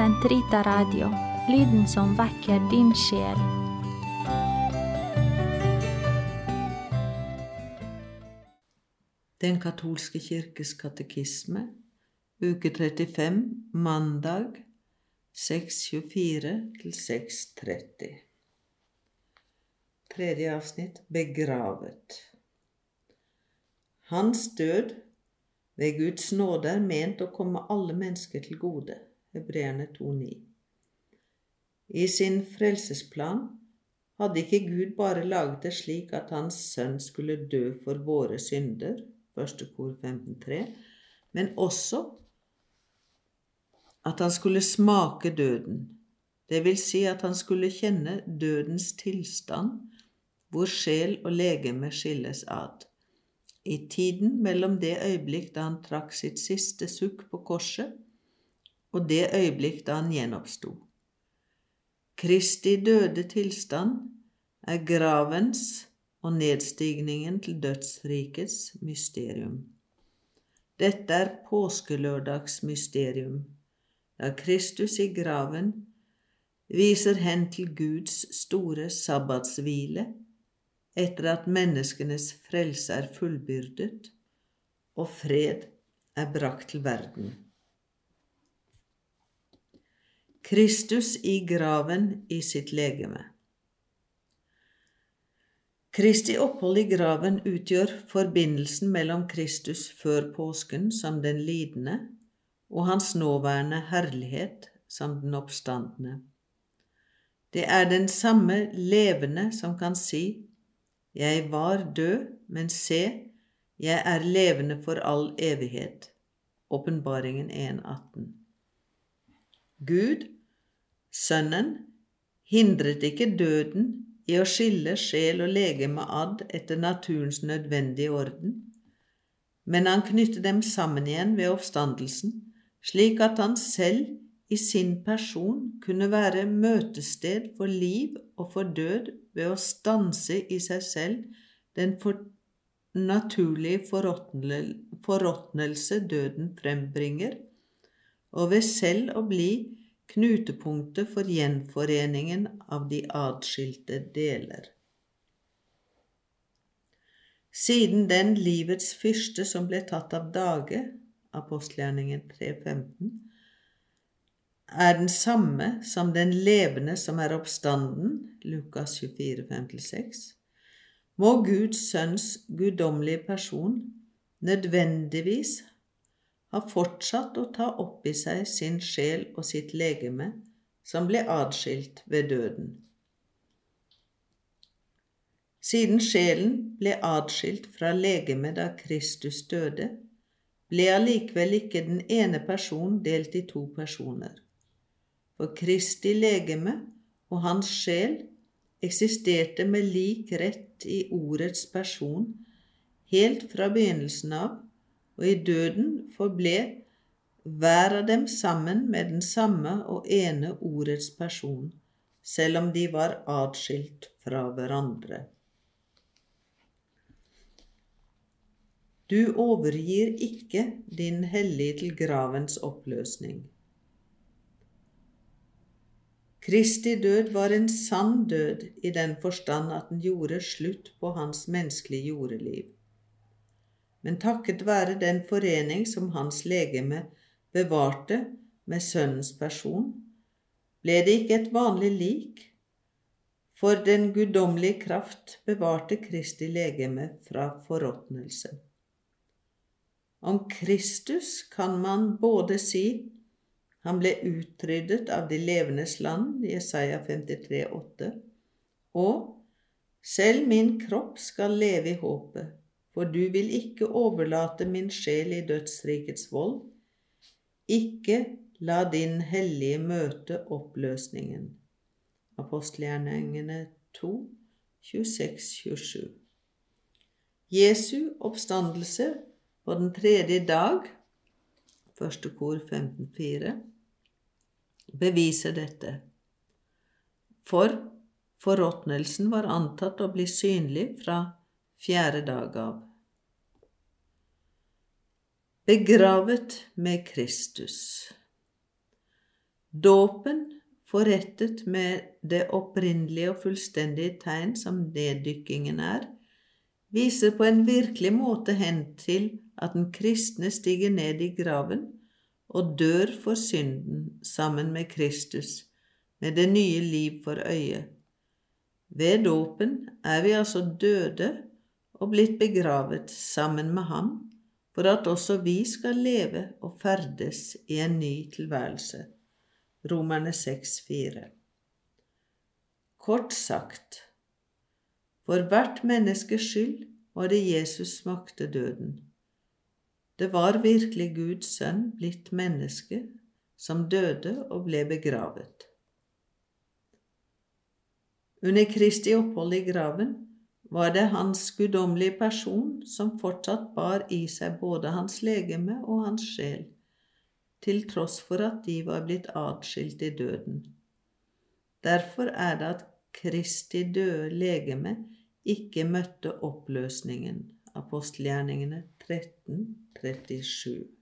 Sentrita Radio, lyden som vekker din sjel. Den katolske kirkes katekisme, uke 35, mandag 6.24 til 6.30. Tredje avsnitt Begravet. Hans død ved Guds nåde er ment å komme alle mennesker til gode. Hebreerne 2,9. I sin frelsesplan hadde ikke Gud bare laget det slik at Hans sønn skulle dø for våre synder, 1. kor 15,3, men også at han skulle smake døden, det vil si at han skulle kjenne dødens tilstand, hvor sjel og legeme skilles ad i tiden mellom det øyeblikk da han trakk sitt siste sukk på korset, og det øyeblikk da han gjenoppsto. Kristi døde tilstand er gravens og nedstigningen til dødsrikets mysterium. Dette er påskelørdags mysterium, da Kristus i graven viser hen til Guds store sabbatshvile etter at menneskenes frelse er fullbyrdet og fred er brakt til verden. Kristus i graven i sitt legeme. Kristi opphold i graven utgjør forbindelsen mellom Kristus før påsken som den lidende og hans nåværende herlighet som den oppstandende. Det er den samme levende som kan si jeg var død, men se, jeg er levende for all evighet. Åpenbaringen 1,18. Gud, Sønnen, hindret ikke døden i å skille sjel og legeme ad etter naturens nødvendige orden, men han knyttet dem sammen igjen ved oppstandelsen, slik at han selv i sin person kunne være møtested for liv og for død ved å stanse i seg selv den for naturlige forråtnelse døden frembringer, og ved selv å bli knutepunktet for gjenforeningen av de adskilte deler. Siden den livets fyrste som ble tatt av dage, apostelgjerningen 3.15, er den samme som den levende som er oppstanden, Lukas 24, 5-6, må Guds sønns guddommelige person nødvendigvis ha fortsatt å ta opp i seg sin sjel og sitt legeme, som ble adskilt ved døden. Siden sjelen ble adskilt fra legemet da Kristus døde, ble allikevel ikke den ene person delt i to personer for Kristi legeme og hans sjel eksisterte med lik rett i ordets person helt fra begynnelsen av, og i døden forble hver av dem sammen med den samme og ene ordets person, selv om de var atskilt fra hverandre. Du overgir ikke din hellige til gravens oppløsning. Kristi død var en sann død i den forstand at den gjorde slutt på hans menneskelige jordeliv. Men takket være den forening som hans legeme bevarte med Sønnens person, ble det ikke et vanlig lik, for den guddommelige kraft bevarte Kristi legeme fra forråtnelse. Om Kristus kan man både si han ble utryddet av de levendes land, Jesaja 53, 8. Og selv min kropp skal leve i håpet, for du vil ikke overlate min sjel i dødsrikets vold. Ikke la din hellige møte oppløsningen. Apostelgjerningene 2, 26-27. Jesu oppstandelse på den tredje dag, første kor 15.4, beviser dette. For forråtnelsen var antatt å bli synlig fra fjerde dag av. Begravet med Kristus. Dåpen, forrettet med det opprinnelige og fullstendige tegn som neddykkingen er, viser på en virkelig måte hen til at den kristne stiger ned i graven og dør for synden sammen med Kristus, med det nye liv for øye. Ved dåpen er vi altså døde og blitt begravet sammen med ham, for at også vi skal leve og ferdes i en ny tilværelse. Romerne 6,4 Kort sagt, for hvert menneskes skyld var det Jesus smakte døden. Det var virkelig Guds sønn blitt menneske, som døde og ble begravet. Under Kristi opphold i graven var det hans guddommelige person som fortsatt bar i seg både hans legeme og hans sjel, til tross for at de var blitt atskilt i døden. Derfor er det at Kristi døde legeme ikke møtte oppløsningen. Apostelgjerningene 13, 37.